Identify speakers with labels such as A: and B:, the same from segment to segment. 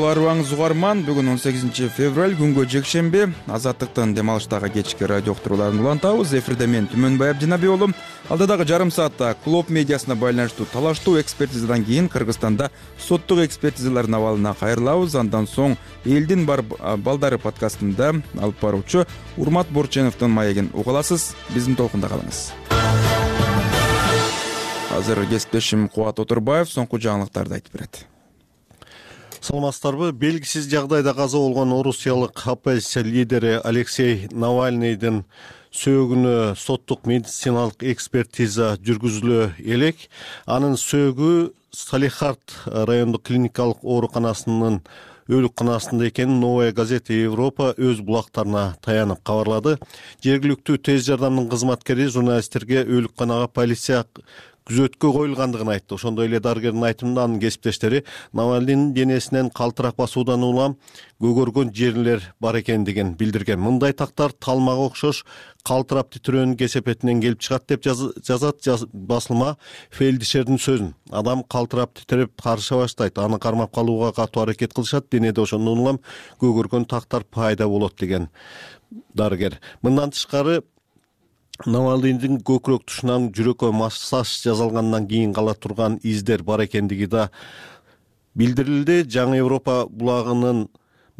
A: арыбаңыз угарман бүгүн он сегизинчи февраль күнгө жекшемби азаттыктын дем алыштагы кечки радио уктурууларын улантабыз. Эфирде мен түмөнбай абдинаби уулу алдыдагы жарым саатта клуб медиасына байланыштуу талаштуу экспертизадан кийин кыргызстанда соттук экспертизалардын абалына кайрылабыз. Андан соң элдин бар балдары подкастында алып баруучу урмат борченовдун маегин уга аласыз. Биздин толкунда калыңыз. Азыр кесиптешим кубат отурбаев соңку жаңылыктарды айтып берет
B: саламатсыздарбы? Белгисиз жагдайда каза болгон орусиялык оппозиция лидери алексей навальныйдын сөөгүнө соттук медициналык экспертиза жүргүзүлө элек. Анын сөөгү салихард райондук клиникалык ооруканасынын өлүкканасында экенин новая газета европа өз булактарына таянып кабарлады. Жергиликтүү тез жардамдын кызматкери журналисттерге өлүкканага полиция күзөткө коюлгандыгын айтты. Ошондой эле дарыгердин айтымында анын кесиптештери навальныйдын денесинен калтырак басуудан улам көгөргөн жерлер бар экендигин билдирген. Мындай тактар талмага окшош калтырап титирөөнүн кесепетинен келип чыгат деп жазат басылма фельдишердин сөзүн. Адам калтырап титиреп карыша баштайт аны кармап калууга катуу аракет кылышат денеде ошондон улам көгөргөн тактар пайда болот деген дарыгер. Мындан тышкары навальныйдын көкүрөк тушунан жүрөккө массаж жасалгандан кийин кала турган издер бар экендиги да билдирилди. Жаңы европа булагынын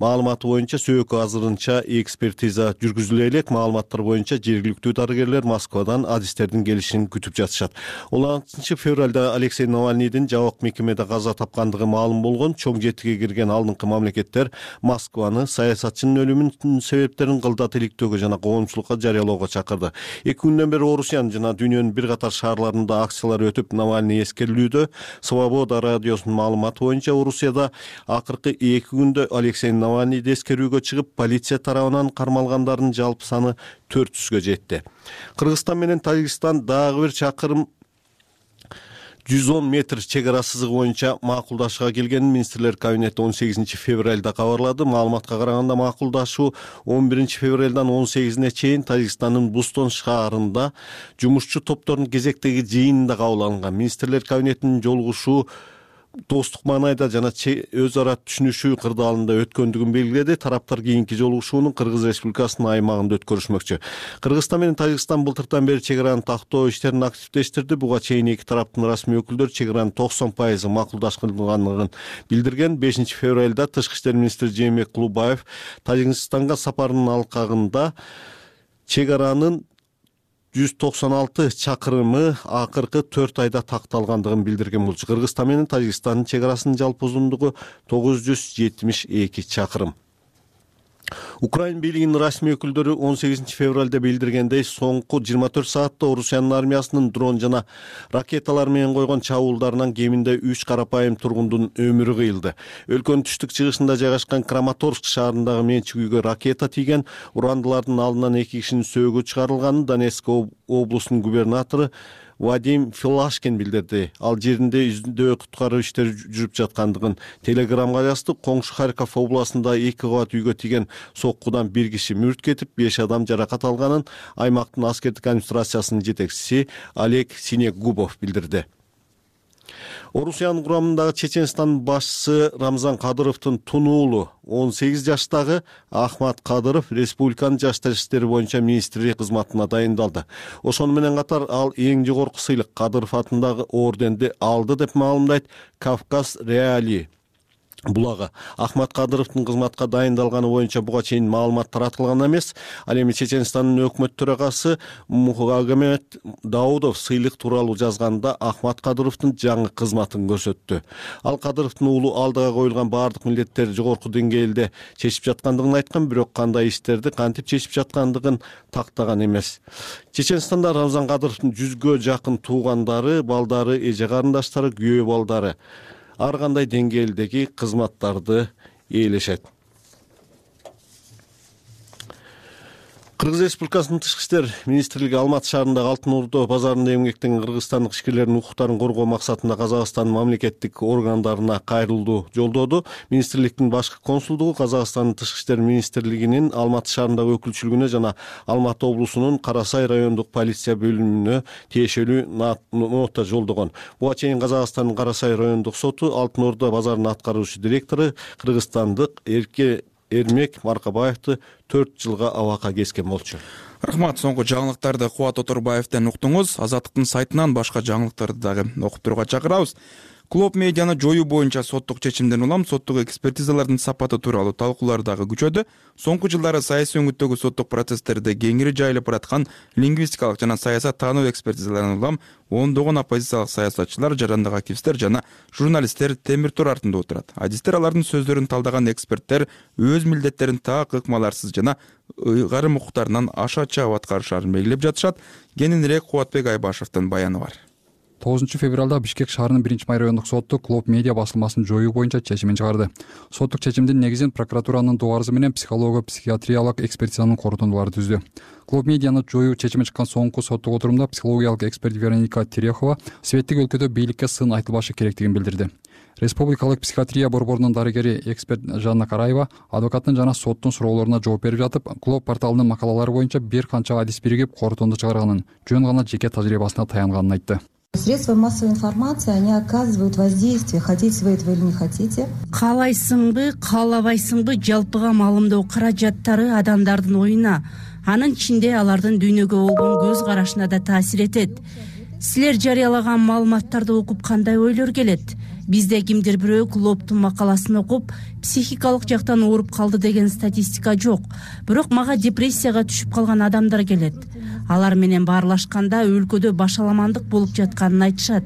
B: маалыматы боюнча сөөккө азырынча экспертиза жүргүзүлө элек. Маалыматтар боюнча жергиликтүү дарыгерлер москвадан адистердин келишин күтүп жатышат. Он алтынчы февралда алексей навальныйдын жабык мекемеде каза тапкандыгы маалым болгон чоң жетиге кирген алдыңкы мамлекеттер москваны саясатчынын өлүмүнүн себептерин кылдат иликтөөгө жана коомчулукка жарыялоого чакырды. Эки күндөн бери орусиянын жана дүйнөнүн бир катар шаарларында акциялар өтүп навальный эскерилүүдө свобода радиосунун маалыматы боюнча орусияда акыркы эки күндө алексей эскерүүгө чыгып полиция тарабынан кармалгандардын жалпы саны төрт жүзгө жетти. Кыргызстан менен тажикстан дагы бир чакырым жүз он метр чек ара сызыгы боюнча макулдашууга келгенин министрлер кабинети он сегизинчи февралда кабарлады. Маалыматка караганда макулдашуу он биринчи февралдан он сегизине чейин тажикстандын бустон шаарында жумушчу топтордун кезектеги жыйынында кабыл алынган министрлер кабинетинин жолугушуу достук маанайда жана өз ара түшүнүшүү кырдаалында өткөндүгүн белгиледи. Тараптар кийинки жолугушууну кыргыз республикасынын аймагында өткөрүшмөкчү. Кыргызстан менен тажикстан былтыртан бери чек араны тактоо иштерин активдештирди. Буга чейин эки тараптын расмий өкүлдөрү чек аранын токсон пайызы макулдашкылганын билдирген. Бешинчи февралда тышкы иштер министри жээнбек кулубаев тажикстанга сапарынын алкагында чек аранын жүз токсон алты чакырымы акыркы төрт айда такталгандыгын билдирген болчу кыргызстан менен тажикстандын чек арасынын жалпы узундугу тогуз жүз жетимиш эки чакырым украин бийлигинин расмий өкүлдөрү он сегизинчи февралда билдиргендей соңку жыйырма төрт саатта орусиянын армиясынын дрон жана ракеталар менен койгон чабуулдарынан кеминде үч карапайым тургундун өмүрү кыйылды. Өлкөнүн түштүк чыгышында жайгашкан краматорск шаарындагы менчик үйгө ракета тийген урандылардын алдынан эки кишинин сөөгү чыгарылганын донецк облусунун губернатору вадим филашкин билдирди. Ал жеринде издөө куткаруу иштери жүрүп жаткандыгын телеграмга жазды. Коңшу харьков областында эки кабат үйгө тийген соккудан бир киши мүрт кетип беш адам жаракат алганын аймактын аскердик администрациясынын жетекчиси олег синегубов билдирди орусиянын курамындагы чеченстандын башчысы рамзан кадыровдун тун уулу он сегиз жаштагы ахмат кадыров республиканын жаштар иштери боюнча министри кызматына дайындалды. Ошону менен катар ал эң жогорку сыйлык кадыров атындагы орденди алды деп маалымдайт кавказ реалии булагы ахмат кадыровдун кызматка дайындалганы боюнча буга чейин маалымат таратылган эмес. Ал эми чеченстандын өкмөт төрагасы мухагомед даудов сыйлык тууралуу жазганда ахмат кадыровдун жаңы кызматын көрсөттү. Ал кадыровдун уулу алдыга коюлган баардык милдеттерди жогорку деңгээлде чечип жаткандыгын айткан бирок кандай иштерди кантип чечип жаткандыгын тактаган эмес. Чеченстанда рамзан кадыровдун жүзгө жакын туугандары балдары эже карындаштары күйөө балдары ар кандай деңгээлдеги кызматтарды ээлешет кыргыз республикасынын тышкы иштер министрлиги алматы шаарындагы алтын ордо базарында эмгектеген кыргызстандык ишкерлердин укуктарын коргоо максатында казакстандын мамлекеттик органдарына кайрылуу жолдоду. Министрликтин башкы консулдугу казакстандын тышкы иштер министрлигинин алматы шаарындагы өкүлчүлүгүнө жана алматы облусунун кара сай райондук полиция бөлүмүнө тиешелүү нота жолдогон. Буга чейин казакстандын кара сай райондук соту алтын ордо базарынын аткаруучу директору кыргызстандык эрке эрмек маркабаевди төрт жылга абакка кескен болчу.
A: Рахмат соңку жаңылыктарды кубат оторбаевден уктуңуз. Азаттыктын сайтынан башка жаңылыктарды дагы окуп турууга чакырабыз клоп медианы жоюу боюнча соттук чечимден улам соттук экспертизалардын сапаты тууралуу талкуулар дагы күчөдү соңку жылдары саясий өңүттөгү соттук процесстерде кеңири жайылып бараткан лингвистикалык жана саясат таануу экспертизаларынан улам ондогон оппозициялык саясатчылар жарандык активисттер жана журналисттер темир тор артында отурат. Адистер алардын сөздөрүн талдаган эксперттер өз милдеттерин так ыкмаларсыз жана ыйгарым укуктарынан аша чаап аткарышаарын белгилеп жатышат. Кененирээк кубатбек айбашевдин баяны бар
C: тогузунчу февралда бишкек шаарынын биринчи май райондук соту клоп медиа басылмасын жоюу боюнча чечимин чыгарды. Соттук чечимдин негизин прокуратуранын доо арызы менен психолого психиатриялык экспертизанын корутундулары түздү. Клоп медианы жоюу чечими чыккан соңку соттук отурумда психологиялык эксперт вероника терехова светтик өлкөдө бийликке сын айтылбашы керектигин билдирди. Республикалык психиатрия борборунун дарыгери эксперт жанна караева адвокаттын жана соттун суроолоруна жооп берип жатып клоп порталынын макалалары боюнча бир канча адис биригип корутунду чыгарганын жөн гана жеке тажрыйбасына таянганын айтты
D: средства массовой информации они оказывают воздействие хотите вы этого или не хотите.
E: Каалайсыңбы каалабайсыңбы жалпыга маалымдоо каражаттары адамдардын оюна анын ичинде алардын дүйнөгө болгон көз карашына да таасир этет силер жарыялаган маалыматтарды окуп кандай ойлор келет? Бизде кимдир бирөө клоптун макаласын окуп психикалык жактан ооруп калды деген статистика жок. Бирок мага депрессияга түшүп калган адамдар келет алар менен баарлашканда өлкөдө башаламандык болуп жатканын айтышат.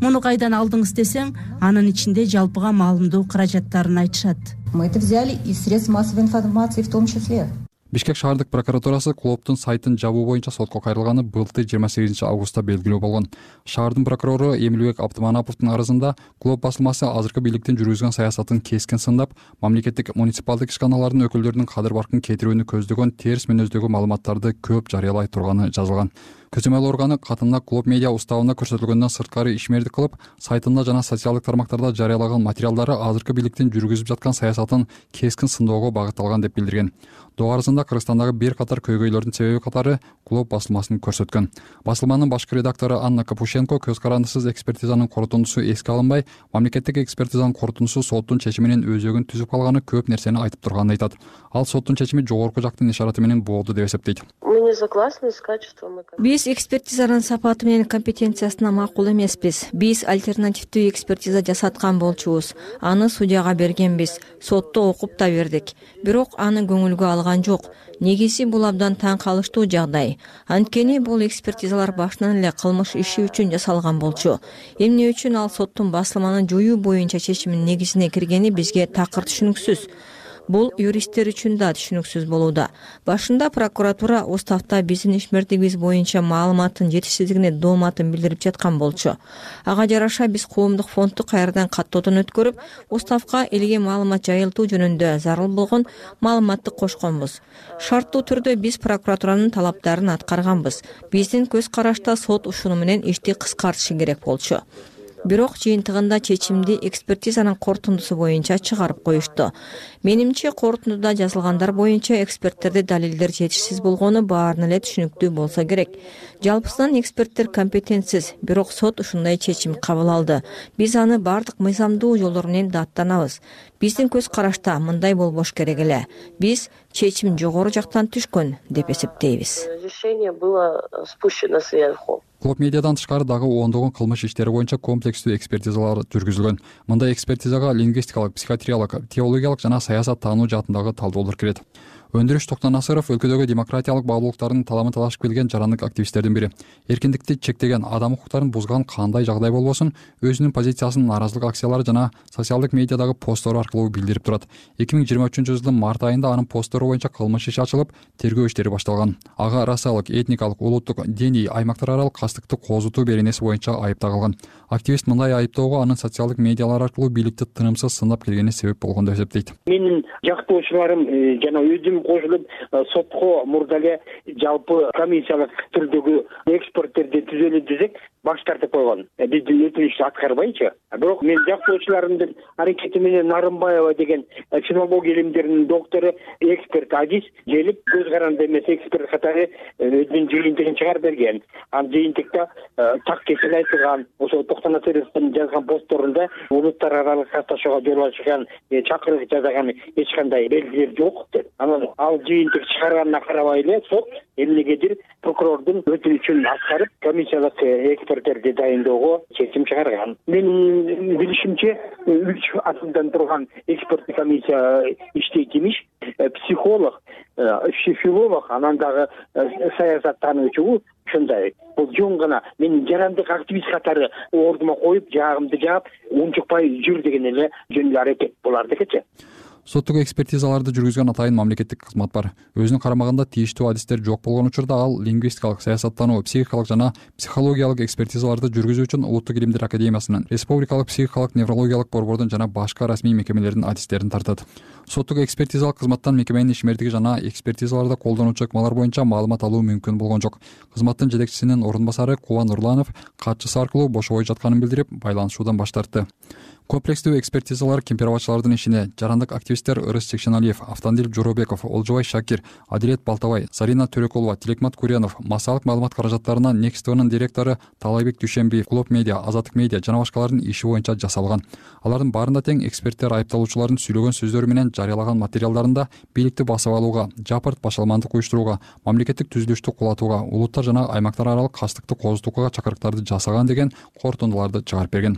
E: Муну кайдан алдыңыз десең анын ичинде жалпыга маалымдоо каражаттарын айтышат.
D: Мы это взяли из средств массовой информации в том числе
C: бишкек шаардык прокуратурасы клоптун сайтын жабуу боюнча сотко кайрылганы былтыр жыйырма сегизинчи августта белгилүү болгон. Шаардын прокурору эмилбек абдыманаповдун арызында клоп басылмасы азыркы бийликтин жүргүзгөн саясатын кескин сындап мамлекеттик муниципалдык ишканалардын өкүлдөрүнүн кадыр баркын кетирүүнү көздөгөн терс мүнөздөгү маалыматтарды көп жарыялай турганы жазылган көзөмөл органы катында клоп медиа уставында көрсөтүлгөндөн сырткары ишмердик кылып сайтында жана социалдык тармактарда жарыялаган материалдары азыркы бийликтин жүргүзүп жаткан саясатын кескин сындоого багытталган деп билдирген. Доо арызында кыргызстандагы бир катар көйгөйлөрдүн себеби катары басылмасын көрсөткөн. Басылманын башкы редактору анна капушенко көз карандысыз экспертизанын корутундусу эске алынбай мамлекеттик экспертизанын корутундусу соттун чечими менен өзөгүн түзүп калганы көп нерсени айтып турганын айтат. Ал соттун чечими жогорку жактын ишараты менен болду деп эсептейт.
F: Мы не согласны с качеством
G: биз экспертизанын сапаты менен компетенциясына макул эмеспиз. Биз альтернативдүү экспертиза жасаткан болчубуз. Аны судьяга бергенбиз. Сотто окуп да бердик. Бирок аны көңүлгө алган жок. Негизи бул абдан таң калыштуу жагдай анткени бул экспертизалар башынан эле кылмыш иши үчүн жасалган болчу. Эмне үчүн ал соттун басылманы жоюу боюнча чечиминин негизине киргени бизге такыр түшүнүксүз бул юристтер үчүн да түшүнүксүз болууда. Башында прокуратура уставда биздин ишмердигибиз боюнча маалыматтын жетишсиздигине дооматын билдирип жаткан болчу. Ага жараша биз коомдук фондду кайрадан каттоодон өткөрүп уставга элге маалымат жайылтуу жөнүндө зарыл болгон маалыматты кошконбуз. Шарттуу түрдө биз прокуратуранын талаптарын аткарганбыз. Биздин көз карашта сот ушуну менен ишти кыскартышы керек болчу бирок жыйынтыгында чечимди экспертизанын корутундусу боюнча чыгарып коюшту. Менимче корутундуда жазылгандар боюнча эксперттерде далилдер жетишсиз болгону баарына эле түшүнүктүү болсо керек. Жалпысынан эксперттер компетентсиз бирок сот ушундай чечим кабыл алды. Биз аны баардык мыйзамдуу жолдор менен даттанабыз. Биздин көз карашта мындай болбош керек эле. Биз чечим жогору жактан түшкөн деп эсептейбиз.
F: Решение было спущено сверху
C: клоп медиадан тышкары дагы ондогон кылмыш иштери боюнча комплекстүү экспертизалар жүргүзүлгөн. Мындай экспертизага лингвистикалык психиатриялык теологиялык жана саясат таануу жаатындагы талдоолор кирет өндүрүш токтонасыров өлкөдөгү демократиялык баалуулуктардын таламын талашып келген жарандык активисттердин бири. Эркиндикти чектеген адам укуктарын бузган кандай жагдай болбосун өзүнүн позициясын нааразылык акциялары жана социалдык медиадагы посттору аркылуу билдирип турат. Эки миң жыйырма үчүнчү жылдын март айында анын посттору боюнча кылмыш иши ачылып тергөө иштери башталган. Ага расалык этникалык улуттук диний аймактар аралык кастыкты козутуу беренеси боюнча айып тагылган. Активист мындай айыптоого анын социалдык медиалар аркылуу бийликти тынымсыз сындап келгени себеп болгон деп эсептейт.
H: Менин жактоочуларым э, жана өзүм кошулуп сотко мурда эле жалпы комиссиялык түрдөгү эксперттерди түзөлү десек баш тартып койгон. Бизди өтүнүчтү аткарбайчы бирок менин жактоочуларымдын аракети менен нарымбаева деген филология илимдеринин доктору эксперт адис келип көз каранды эмес эксперт катары өзүнүн жыйынтыгын чыгарып берген. Анан жыйынтыкта так кесел айтылган ошо токтор насыровдун жазган постторунда улуттар аралык катнашууга жол ачкан чакырык жасаган эч кандай белгилер жок. Деп анан ал жыйынтык чыгарганына карабай эле сот эмнегедир прокурордун өтүнүчүн аткарып комиссиялык эксперттерди дайындоого чечим чыгарган. Менин билишимче үч адамдан турган эксперттик комиссия иштейт имиш э, психолог э, филолог анан дагы э, саясаттануучу ушундай. Бул жөн гана мен жарандык активист катары ордума коюп жаагымды жаап унчукпай жүр деген эле жөн эле аракет булардыкычы
C: соттук экспертизаларды жүргүзгөн атайын мамлекеттик кызмат бар. Өзүнүн карамагында тийиштүү адистер жок болгон учурда ал лингвистикалык саясаттануу психикалык жана психологиялык экспертизаларды жүргүзүү үчүн улуттук илимдер академиясынын республикалык психикалык неврологиялык борбордун жана башка расмий мекемелердин адистерин тартат. Соттук экспертизалык кызматтан мекеменин ишмердиги жана экспертизаларда колдонуучу ыкмалар боюнча маалымат алуу мүмкүн болгон жок. Кызматтын жетекчисинин орун басары кубан нурланов катчысы аркылуу бошобой жатканын билдирип байланышуудан баш тартты комплекстүү экспертизалар кемпирабачылардын ишине. Жарандык активисттер ырыс чекшеналиев автандил жоробеков олжобай шакир адилет балтабай зарина төрөкулова тилекмат куренов массалык маалымат каражаттарына некс твнын директору таалайбек дүйшембиев клоп медиа азаттык медиа жана башкалардын иши боюнча жасалган. Алардын баарында тең эксперттер айыпталуучулардын сүйлөгөн сөздөрү менен жарыялаган материалдарында бийликти басып алууга жапырт башаламандык уюштурууга мамлекеттик түзүлүштү кулатууга улуттар жана аймактар аралык качтыкты козутууга чакырыктарды жасаган деген корутундуларды чыгарып берген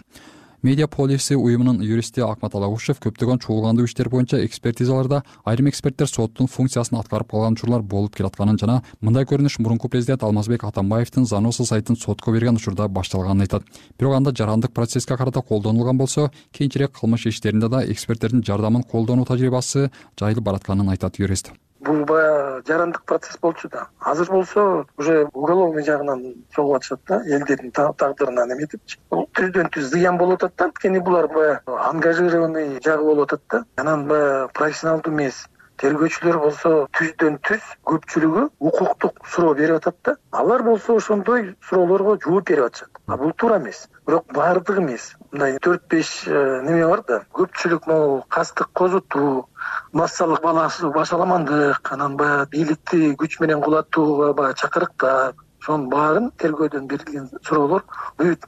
C: медиа полиси уюмунун юристи акмат алагушев көптөгөн чуулгандуу иштер боюнча экспертизаларда айрым эксперттер соттун функциясын аткарып калган учурлар болуп келатканын жана мындай көрүнүш мурунку президент алмазбек атамбаевдин заноса сайтын сотко берген учурда башталганын айтат. Бирок анда жарандык процесске карата колдонулган болсо кийинчерээк кылмыш иштеринде да эксперттердин жардамын колдонуу тажрыйбасы жайылып баратканын айтат юрист
I: бул баягы жарандык процесс болчу да. Азыр болсо уже уголовный жагынан согуп атышат да элдердин тагдырына неметипчи бул түздөн түз зыян болуп атат да. Анткени булар баягы ангажированный жагы болуп атат да. Анан баягы профессионалдуу эмес тергөөчүлөр болсо түздөн түз көпчүлүгү укуктук суроо берип атат да. Алар болсо ошондой суроолорго жооп берип атышат. А бул туура эмес. Бирок баардыгы эмес. Мындай төрт беш э, неме бар да. Көпчүлүк могу кастык козутуу массалык башаламандык анан баягы бийликти күч менен кулатууга баягы чакырыктар. Ошонун баарын тергөөдөн берилген суроолор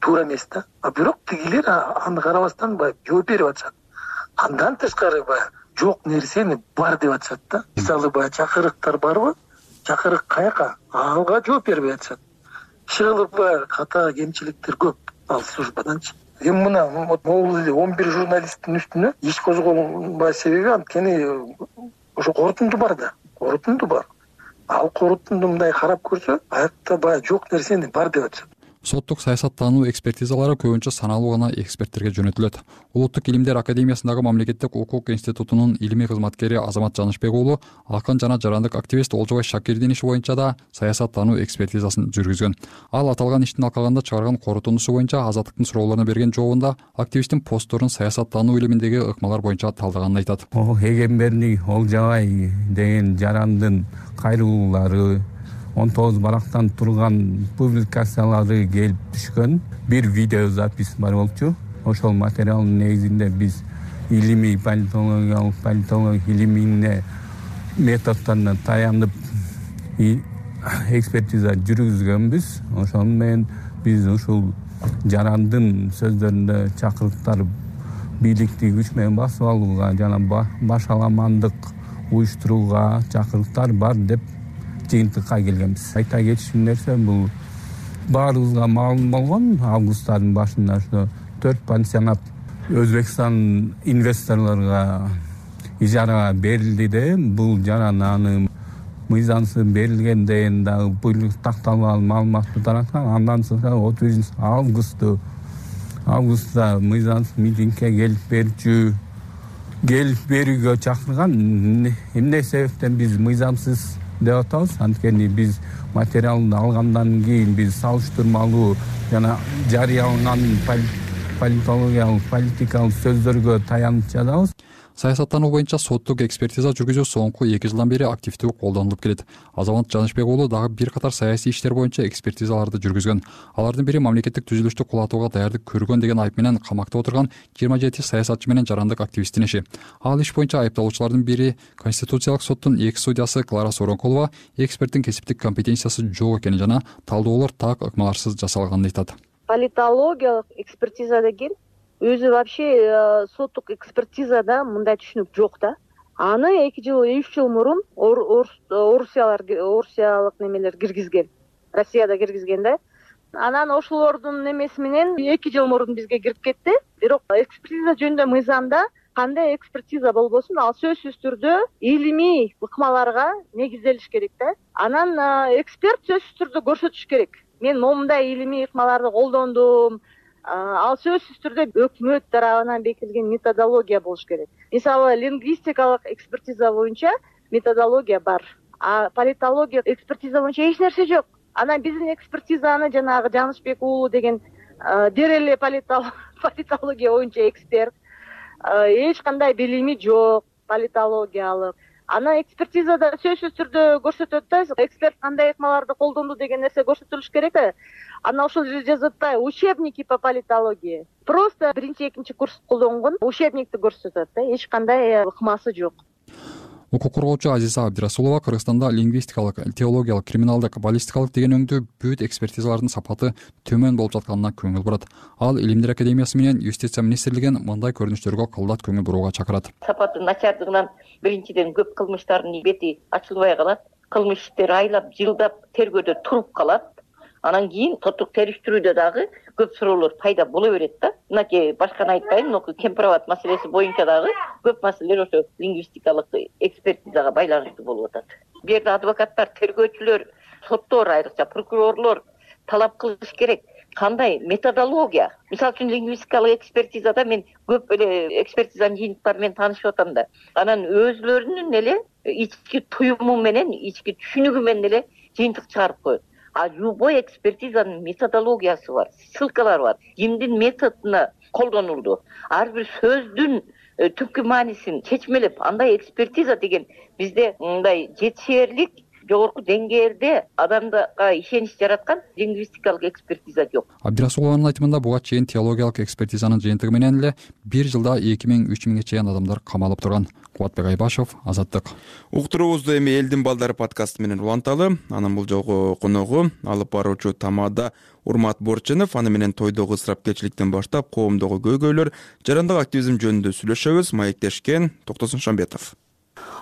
I: туура эмес да. А бирок тигилер аны карабастан баягы жооп берип атышат. Андан тышкары баягы жок нерсени бар деп атышат да. Мисалы баягы чакырыктар барбы? Чакырык каяка? Ага жооп бербей атышат. Иши кылып баягы ката кемчиликтер көп. Ал службаданчы. Эми мына могул эле он бир журналисттин үстүнө иш козголбоо себеби анткени ошо корутунду бар да. Корутунду бар. Ал корутунду мындай карап көрсө аякта баягы жок нерсени бар деп атышат
C: соттук саясаттануу экспертизалары көбүнчө саналуу гана эксперттерге жөнөтүлөт. Улуттук илимдер академиясындагы мамлекеттик укук институтунун илимий кызматкери азамат жанышбек уулу акын жана жарандык активист олжобай шакирдин иши боюнча да саясаттануу экспертизасын жүргүзгөн. Ал аталган иштин алкагында чыгарган корутундусу боюнча азаттыктын суроолоруна берген жообунда активисттин постторун саясаттануу илиминдеги ыкмалар боюнча талдаганын айтат.
J: Эгембердик олжобай деген жарандын кайрылуулары он тогуз барактан турган публикациялары келип түшкөн. Бир видео запись бар болчу. Ошол материалдын негизинде биз илимий политологиялык политология илимине методдоруна таянып экспертиза жүргүзгөнбүз. Ошону менен биз ушул жарандын сөздөрүндө чакырыктар бийликти күч менен басып алууга жана башаламандык уюштурууга чакырыктар бар деп жыйынтыкка келгенбиз. Айта кетишим нерсе бул баарыбызга маалым болгон август айынын башында ошо төрт пансионат өзбекстан инвесторлорго ижарага берилди де бул жарананын мыйзамсыз берилген деген дагы буйрук такталбаган маалыматты тараткан. Андан соң отуз биринчи августту августта мыйзамсыз митингге келип берчү келип берүүгө чакырган. Эмне себептен биз мыйзамсыз деп атабыз. Анткени биз материалды алгандан кийин биз салыштырмалуу жана жарыяланган политологиялык политикалык сөздөргө таянып жазабыз
C: саясаттануу боюнча соттук экспертиза жүргүзүү соңку эки жылдан бери активдүү колдонулуп келет. Азамат жанычбек уулу дагы бир катар саясий иштер боюнча экспертизаларды жүргүзгөн. Алардын бири мамлекеттик түзүлүштү кулатууга даярдык көргөн деген айып менен камакта отурган жыйырма жети саясатчы менен жарандык активисттин иши ал иш боюнча айыпталуучулардын бири конституциялык соттун экс судьясы клара сооронкулова эксперттин кесиптик компетенциясы жок экенин жана талдоолор так ыкмаларсыз жасалганын айтат.
F: Политологиялык экспертиза деген өзү вообще э, соттук экспертизада мындай түшүнүк жок да. Аны эки жыл үч жыл мурун орусиялар орусиялык немелер киргизген россияда киргизген да. Анан ошолордун немеси менен эки жыл мурун бизге кирип кетти. Бирок экспертиза жөнүндө мыйзамда кандай экспертиза болбосун ал сөзсүз түрдө илимий ыкмаларга негизделиш керек да. Анан э, эксперт сөзсүз түрдө көрсөтүш керек. Мен момундай илимий ыкмаларды колдондум ал сөзсүз түрдө өкмөт тарабынан бекитилген методология болуш керек. Мисалы лингвистикалык экспертиза боюнча методология бар. А политология экспертиза боюнча эч нерсе жок. Анан биздин экспертизаны жанагы жанычбек уулу деген бир эле политология боюнча эксперт. Эч кандай билими жок политологиялык. Анан экспертизада сөзсүз түрдө көрсөтөт да эксперт кандай ыкмаларды колдонду деген нерсе көрсөтүлүш керек да анан ошол жерде жазып атпайбы учебники по политологии просто биринчи экинчи курс колдонгон учебникти көрсөтөт да эч кандай ыкмасы жок.
C: Укук коргоочу азиза абдирасулова кыргызстанда лингвистикалык теологиялык криминалдык баллистикалык деген өңдүү бүт экспертизалардын сапаты төмөн болуп жатканына көңүл бурат. Ал илимдер академиясы менен юстиция министрлигин мындай көрүнүштөргө кылдат көңүл бурууга чакырат.
K: Сапаты начардыгынан биринчиден көп кылмыштардын бети ачылбай калат. Кылмыш иштери айлап жылдап тергөөдө туруп калат анан кийин соттук териштирүүдө дагы көп суроолор пайда боло берет да. Мынакей башканы айтпайм мынку кемпир абад маселеси боюнча дагы көп маселелер ошо лингвистикалык экспертизага байланыштуу болуп атат. Бул жерде адвокаттар тергөөчүлөр соттор айрыкча прокурорлор талап кылыш керек. Кандай методология? Мисалы үчүн лингвистикалык экспертизада мен көп эле экспертизанын жыйынтыктары менен таанышып атам да. Анан өзүлөрүнүн эле ички туюму менен ички түшүнүгү менен эле жыйынтык чыгарып коет а любой экспертизанын методологиясы бар ссылкалары бар. Кимдин методуна колдонулду. Ар бир сөздүн э, түпкү маанисин чечмелеп андай экспертиза деген бизде мындай жетишээрлик жогорку деңгээлде адамдарга ишенич жараткан лингвистикалык экспертиза жок.
C: Абдирасулованын айтымында буга чейин теологиялык экспертизанын жыйынтыгы менен эле бир жылда эки миң үч миңге чейин адамдар камалып турган кубатбек айбашев азаттык.
A: Уктуруубузду эми элдин балдары подкасты менен уланталы. Анын бул жолку коногу алып баруучу тамада урмат борченов аны менен тойдогу ысырапкерчиликтен баштап коомдогу көйгөйлөр жарандык активизм жөнүндө сүйлөшөбүз. Маектешкен токтосун шамбетов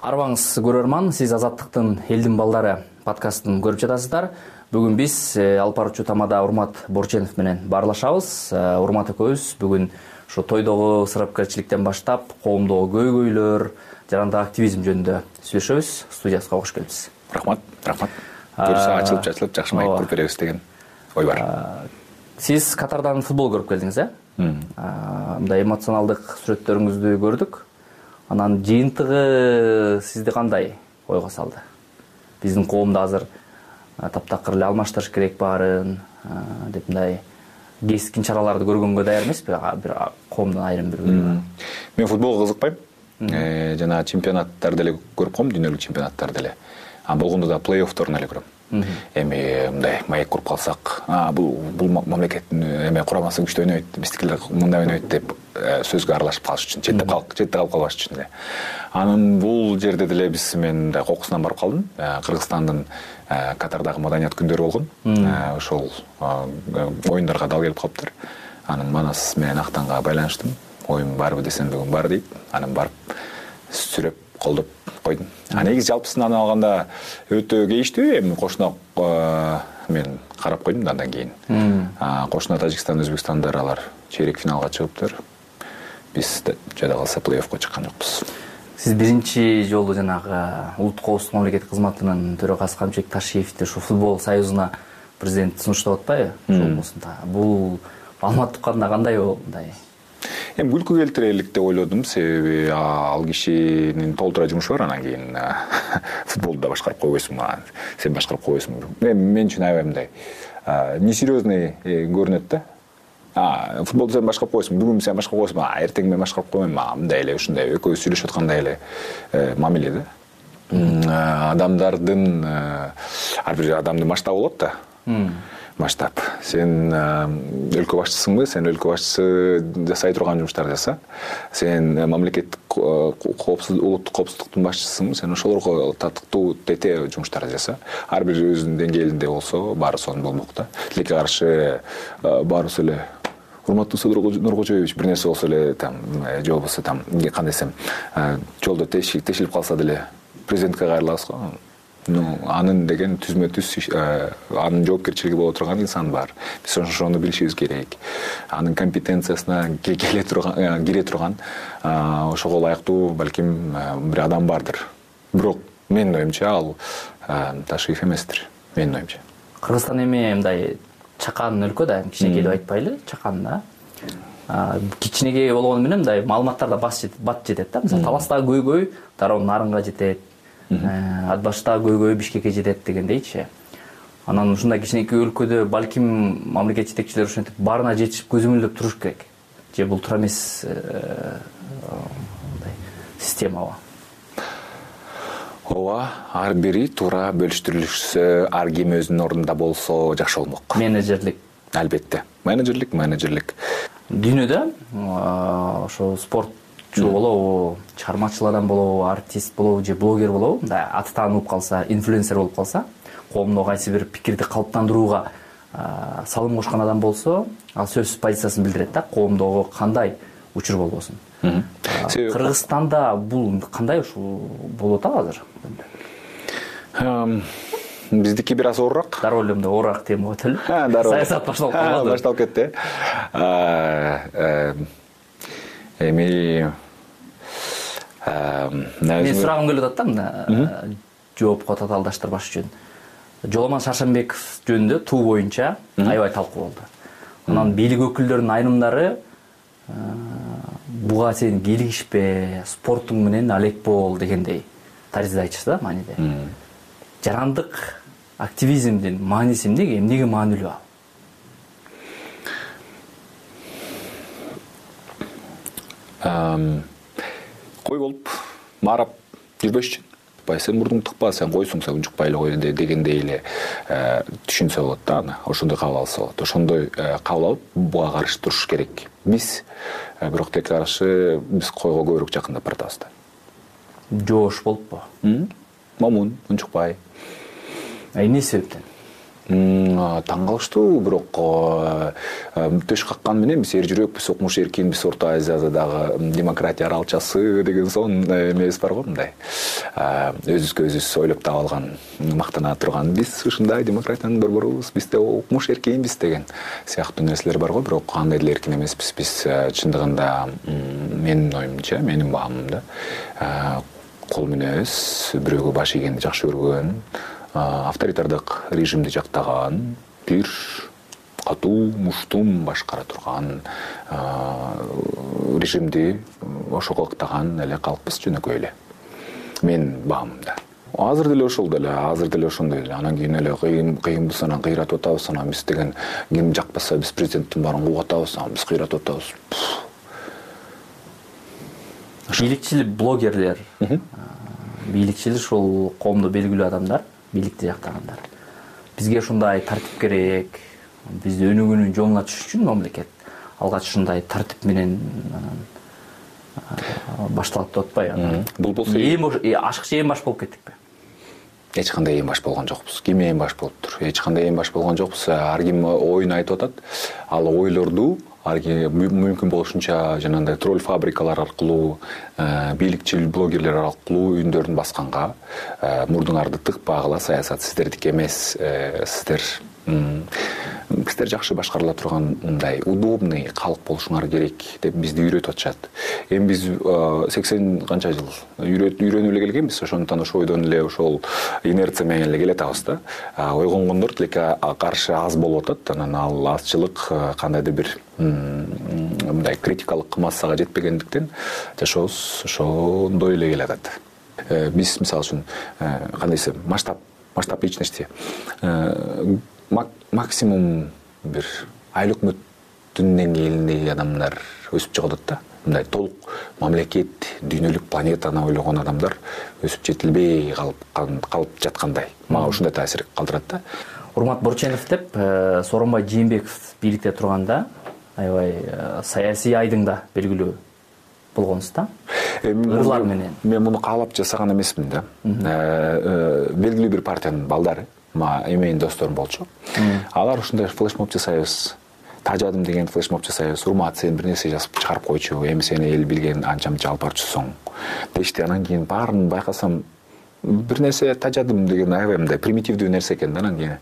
L: арыбаңыз көрөрман сиз азаттыктын элдин балдары подкастын көрүп жатасыздар. Бүгүн биз э, алып баруучу тамада урмат борченов менен баарлашабыз э, урмат экөөбүз бүгүн ушу тойдогу ысырапкерчиликтен баштап коомдогу көйгөйлөр жарандык активизм жөнүндө сүйлөшөбүз. Студиябызга кош келипсиз
M: рахмат рахмат. Буюрса ачылып чачылып жакшы маек куруп беребиз деген ой бар.
L: Сиз катардан футбол көрүп келдиңиз э? Мындай эмоционалдык сүрөттөрүңүздү көрдүк. Анан жыйынтыгы сизди кандай ойго салды? Биздин коомдо азыр таптакыр эле алмаштырыш керек баарын деп мындай кескин чараларды көргөнгө даяр эмеспи? Бир коомдун айрым бир бөлүгү
M: мен футболго кызыкпайм. Э, жанагы чемпионаттарды эле көрүп коем дүйнөлүк чемпионаттарды эле а болгондо да плей оффторун эле көрөм. Эми мындай маек куруп калсак бул бул мамлекеттин эме курамасы күчтүү ойнойт биздикилер мындай ойнойт деп э, сөзгө аралашып калыш үчүн четте четте калып калбаш үчүн эле. Анан бул жерде деле биз мен мындай кокусунан барып калдым. Э, кыргызстандын катардагы маданият күндөрү болгон. Ошол оюндарга дал келип калыптыр. Анан манас менен актанга байланыштым. Оюн барбы десем бүгүн бар дейт. Анан барып сүрөп колдоп койдум. А негизи жалпысынан алганда өтө кейиштүү эми. Кошуна мен карап койдум да андан кийин. Кошуна тажикстан өзбекстандар алар чейрек финалга чыгыптыр. Биз жада калса плей оффко чыккан жокпуз
L: сиз биринчи жолу жанагы улуттук коопсуздук мамлекеттик кызматынын төрагасы камчыбек ташиевди ушу футбол союзуна президент сунуштап атпайбы? Бул маалымат укканда кандай болду мындай?
M: Эми күлкү келтирерлик деп ойлодум себеби ал кишинин толтура жумушу бар анан кийин футболду да башкарып койбойсуңбу сен башкарып койбойсуңбу эми мен үчүн аябай мындай несерьезный э, көрүнөт да футболду сен башкарып койсуң бүгүн сен башкарып койсуң эртең мен башкарып коймойм мындай эле ушундай экөөбүз сүйлөшүп аткандай эле э, мамиле да? Адамдардын ар бир адамдын масштабы болот да? Масштаб. Сен өлкө башчысыңбы сен өлкө башчысы жасай турган жумуштарды жаса. Сен мамлекеттик улуттук коопсуздуктун башчысысыңбы сен ошолорго татыктуу тете жумуштарды жаса. Ар бир өзүнүн деңгээлинде болсо баары сонун болмок да. Тилекке каршы баарыбыз эле урматтуу содур нуркожоевич бир нерсе болсо эле там э, же болбосо там кандай десем жолдо тешилип калса деле президентке кайрылабыз го. Ну анын деген түзмө түз э, анын жоопкерчилиги боло турган инсан бар. Биз ошону билишибиз керек. Анын компетенциясына келе турган э, кире турган э, ошого ылайыктуу балким бир адам бардыр. Бирок менин оюмча ал ташиев эместир менин оюмча.
L: Кыргызстан эми мындай чакан өлкө да кичинекей деп айтпайлы чакан да кичинекей болгону менен мындай маалыматтар да бат жетет да. Мисалы таластагы көйгөй дароо нарынга жетет. Э, ат баштагы көйгөй бишкекке жетет дегендейчи. Анан ушундай кичинекей өлкөдө балким мамлекет жетекчилери ушинтип баарына жетишип көзөмөлдөп туруш керек. Же бул туура эмес э, мындай системабы
M: ооба ар бири туура бөлүштүрүлүшсө ар ким өзүнүн ордунда болсо жакшы болмок.
L: Менеджерлик.
M: Албетте. Менеджерлик менеджерлик.
L: Дүйнөдө ошо спорт болобу чыгармачыл адам болобу артист болобу же блогер болобу мындай аты таанылып калса инфлюенсер болуп калса коомдо кайсы бир пикирди калыптандырууга салым кошкон адам болсо ал сөзсүз позициясын билдирет да коомдогу кандай учур болбосун себеби кыргызстанда бул кандай ушул болуп атабы азыр?
M: Биздики бир аз оорураак
L: дароо эле мындай оорураак тема болуп ателу дароо саясат башталып калбадыбы
M: башталып кетти. Э эми
L: мен сурагым келип атат да мына жоопко татаалдаштырбаш үчүн. Жоломан шаршенбеков жөнүндө туу боюнча аябай талкуу болду. Анан бийлик өкүлдөрүнүн айрымдары буга сен кийлигишпе спортуң менен алек бол дегендей таризде айтышты да мааниде жарандык активизмдин мааниси эмнеге эмнеге маанилүү? Ал
M: кой болуп маарап жүрбөшчү сен мурдуңду тыкпа сен койсуң сен унчукпай эле кой дегендей эле түшүнсө болот да аны ошондой кабыл алса болот. Ошондой э, кабыл алып буга каршы туруш керек биз э, бирок тилекке каршы биз койго көбүрөөк жакындап баратабыз да
L: жоош болуппу
M: момун унчукпай
L: эмне себептен
M: таң калыштуу бирок э, э, төш каккан менен биз эр жүрөкпүз укмуш эркинбиз орто азиядагы демократия аралчасы деген сонун эмебиз бар го мындай. Өзүбүзгө өзүбүз ойлоп таап алган мактана турган. Биз ушундай демократиянын борборубуз бизде укмуш эркинбиз деген сыяктуу нерселер бар го. Бирок андай деле эркин эмеспиз. Биз э, чындыгында менин оюмча менин баамымда кол эмес бирөөгө баш ийгенди жакшы көргөн авторитардык режимди жактаган бир катуу муштум башкара турган режимди ошого ыктаган эле калкпыз жөнөкөй эле. Менин баамымда азыр деле ошол деле азыр деле ошондой эле. Анан кийин эле кыйынбыз анан кыйратып атабыз анан биз деген ким жакпаса биз президенттин баарын кууп атабыз анан биз кыйратып атабыз
L: бийликчил блогерлер. Бийликчил ушул коомдо белгилүү адамдар бийликти жактагандар. Бизге ушундай тартип керек бизди өнүгүүнүн жолуна түшүш үчүн мамлекет алгач ушундай тартип менен башталат деп атпайбы
M: бул болсо
L: ашыкча эң баш болуп кеттикпи
M: эч кандай эң баш болгон жокпуз. Ким эң баш болуптур? Эч кандай эң баш болгон жокпуз. Ар ким оюн айтып атат. Ал ойлорду мүмкүн болушунча жанагындай тролль фабрикалар аркылуу э, бийликчил блогерлер аркылуу үндөрүн басканга э, мурдуңарды тыкпагыла саясат сиздердики эмес э, сиздер сиздер жакшы башкарыла турган мындай удобный калк болушуңар керек деп бизди үйрөтүп атышат. Эми биз сексен канча жыл үйрөнүп эле келгенбиз. Ошондуктан ошол ойдон эле ошол инерция менен эле келатабыз да. Ойгонгондор тилекке каршы аз болуп атат. Анан ал азчылык кандайдыр бир мындай критикалык массага жетпегендиктен жашообуз ошондой эле келатат. Э, биз мисалы үчүн э, кандай десем масштаб масштаб личности э, максимум бир айыл өкмөт түн деңгээлиндеги адамдар өсүп чыгып атат да. Мындай толук мамлекет дүйнөлүк планетаны ойлогон адамдар өсүп жетилбей калып жаткандай. Мага ушундай таасир калтырат да.
L: Урмат борченов деп э, сооронбай жээнбеков бийликте турганда аябай э, саясий айдыңда белгилүү болгонсуз да. Ырлар менен.
M: мен муну каалап жасаган эмесмин да. Белгилүү бир партиянын балдары мага эмейин досторум болчу. Алар ушундай флешмоб жасайбыз тажадым деген флешмоб жасайбыз урмат сен бир нерсе жазып чыгарып койчу эми сени эл билген анча мынча алып барчусуң дешти анан кийин баарын байкасам бир нерсе тажадым деген аябай мындай примитивдүү нерсе экен да анан кийин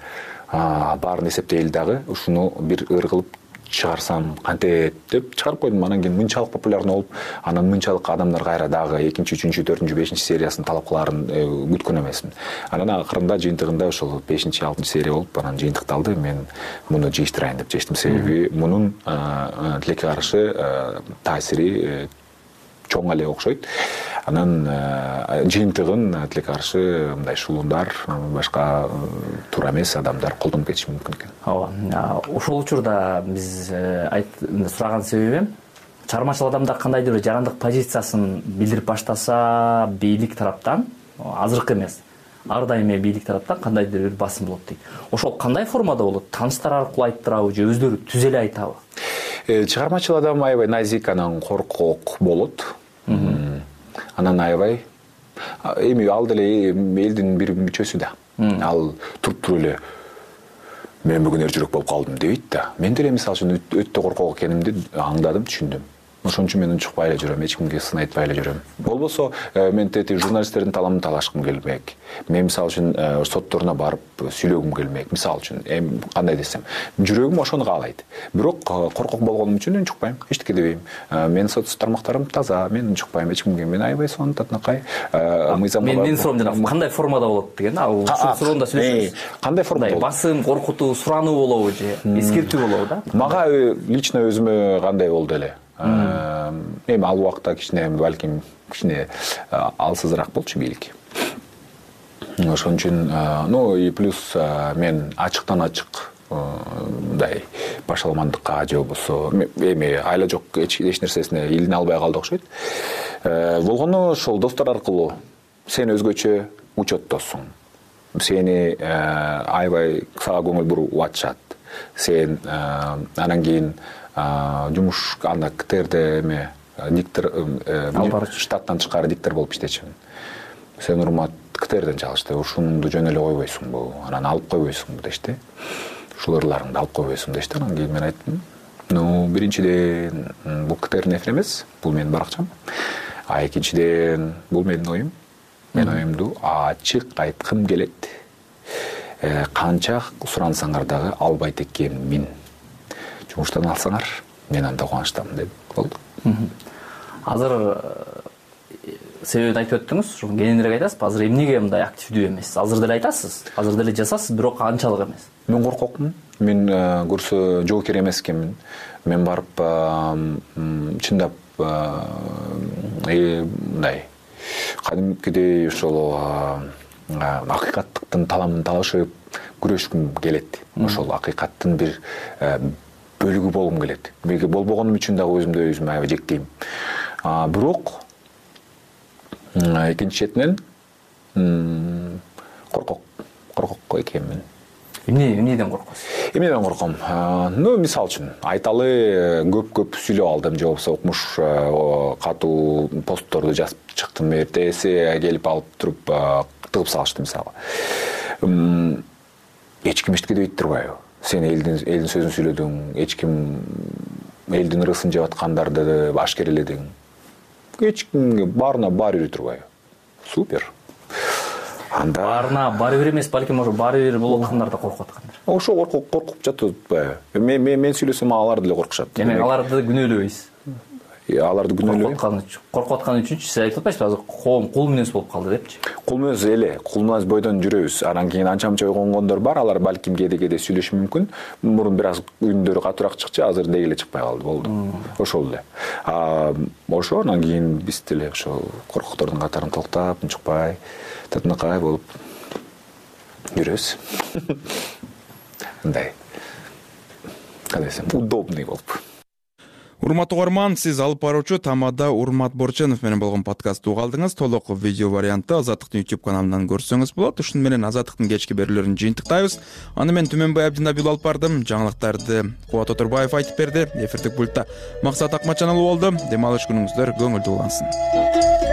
M: баарын эсептейли дагы ушуну бир ыр кылып чыгарсам кантет деп чыгарып койдум. Анан кийин мынчалык популярный болуп анан мынчалык адамдар кайра дагы экинчи үчүнчү төртүнчү бешинчи сериясын талап кылаарын э, күткөн эмесмин. Анан акырында жыйынтыгында ошол бешинчи алтынчы серия болуп анан жыйынтыкталды. Мен муну жыйыштырайын деп чечтим. Себеби мунун тилекке каршы таасири чоң эле окшойт. Анан э, жыйынтыгын тилекке каршы мындай шулундар башка э, туура эмес адамдар колдонуп кетиши мүмкүн экен.
L: Ооба ошол учурда биз э, сураган себебим чыгармачыл адамдар кандайдыр бир жарандык позициясын билдирип баштаса бийлик тараптан азыркы эмес ар дайым эле бийлик тараптан кандайдыр бир басым болот дейт. Ошол кандай формада болот? Тааныштар аркылуу айттырабы же өздөрү түзө эле айтабы
M: чыгармачыл адам аябай назик анан коркок болот. Анан аябай эми ал деле элдин бир мүчөсү да. Ал туруп туруп эле мен бүгүн эр жүрөк болуп калдым дебейт да. Мен деле мисалы үчүн өтө коркок экенимди аңдадым түшүндүм ошон үчүн мен унчукпай эле жүрөм эч кимге сын айтпай эле жүрөм. Болбосо э, мен тетиги журналисттердин таламын талашкым келбек. Мен мисалы үчүн э, сотторуна барып сүйлөгүм келмек мисалы үчүн эми кандай десем. Жүрөгүм ошону каалайт. Бирок э, коркок болгонум үчүн унчукпайм эчтеке дебейм менин соц тармактарым таза мен унчукпайм эч кимге мен аябай сонун татынакай. Мыйзам
L: менин суроом жанагы кандай формада болот деген ал ушул суроону да сүйлөшөбүз.
M: кандай формада болот?
L: басым коркутуу сурануу болобу же эскертүү болобу да.
M: Мага лично өзүмө кандай болду эле эми ал убакта кичине балким кичине алсызыраак болчу бийлик. Ошон үчүн ну и плюс мен ачыктан ачык мындай башаламандыкка же болбосо эми айла жок эч нерсесине илине албай калды окшойт. Болгону ошол достор аркылуу сен өзгөчө учеттосуң. Сени аябай сага көңүл буруп атышат сен анан кийин жумуш анда ктрде эме диктор э, алып барчу штаттан тышкары диктор болуп иштечүмүн сен урмат ктрден чалышты ушунуңду жөн эле койбойсуңбу анан алып койбойсуңбу дешти. Ушул ырларыңды алып койбойсуңбу дешти анан кийин мен айттым. Ну биринчиден бул ктрдин эфири эмес бул менин баракчам. А экинчиден бул менин оюм. Мен оюмду ачык айткым келет. э, канча сурансаңар дагы албайт экенмин жумуштан алсаңар мен анда кубанычтамын дедим болду.
L: Азыр э, себебин айтып өттүңүз ошо кененирээк айтасызбы азыр эмнеге мындай активдүү эмессиз азыр деле айтасыз азыр деле жазасыз бирок анчалык эмес?
M: Мен коркокмун. Мен э, көрсө жоокер эмес экенмин мен барып чындап э, мындай кадимкидей ошол акыйкаттыктын таламын талашып күрөшкүм келет. Ошол акыйкаттын бир бөлүгү болгум келет. Болбогонум үчүн дагы өзүмдү өзүм аябай жектейм бирок экинчи четинен коркок коркок экенмин.
L: Эмне эмнеден коркосуз
M: эмнеден корком? Ну мисалы үчүн айталы э, көп көп сүйлөп алдым. Же болбосо укмуш э, катуу постторду жазып чыктым. Эртеси келип алып туруп тыгып салышты мисалы эч ким эчтеке дебейт турбайбы? Сен элдин элдин сөзүн сүйлөдүң эч ким элдин ырысын жеп аткандарды ашкереледиң эч кимге баарына баары бир турбайбы? Супер.
L: Анда баарына баары бир эмес балким ошо баары бир болуп аткандар да коркуп аткандыр
M: ошо коркуп жатып атпайбы мен сүйлөсөм алар деле коркушат.
L: Демек аларды күнөөлөбөйсүз
M: аларды күнөөлөбөйм
L: коркуп атканы үчүнчү сиз айтып атпайсызбы азыр коом кул мүнөз болуп калды депчи.
M: Кул мүнөз эле кул мүнөз бойдон жүрөбүз. Анан кийин анча мынча ойгонгондор бар алар балким кээде кээде сүйлөшүшү мүмкүн. Мурун бир аз үндөрү катуураак чыкчу азыр деги эле чыкпай калды болду. Ошол эле. Ошо анан кийин биз деле ошол коркоктордун катарын толуктап унчукпай татынакай болуп жүрөбүз. Мындай кандай десем удобный болуп
A: урматтуу угарман сиз алып баруучу тамада урмат борченов менен болгон подкастты уга алдыңыз толук видео вариантты азаттыктын youtube каналынан көрсөңүз болот. Ушуну менен азаттыктын кечки берүүлөрүн жыйынтыктайбыз. Аны мен түмөнбай абдинабиұлы алып бардым. Жаңылыктарды кубат оторбаев айтып берди. Эфирдик пультта максат акматжан болду дем алыш күнүңүздөр көңүлдүү улансын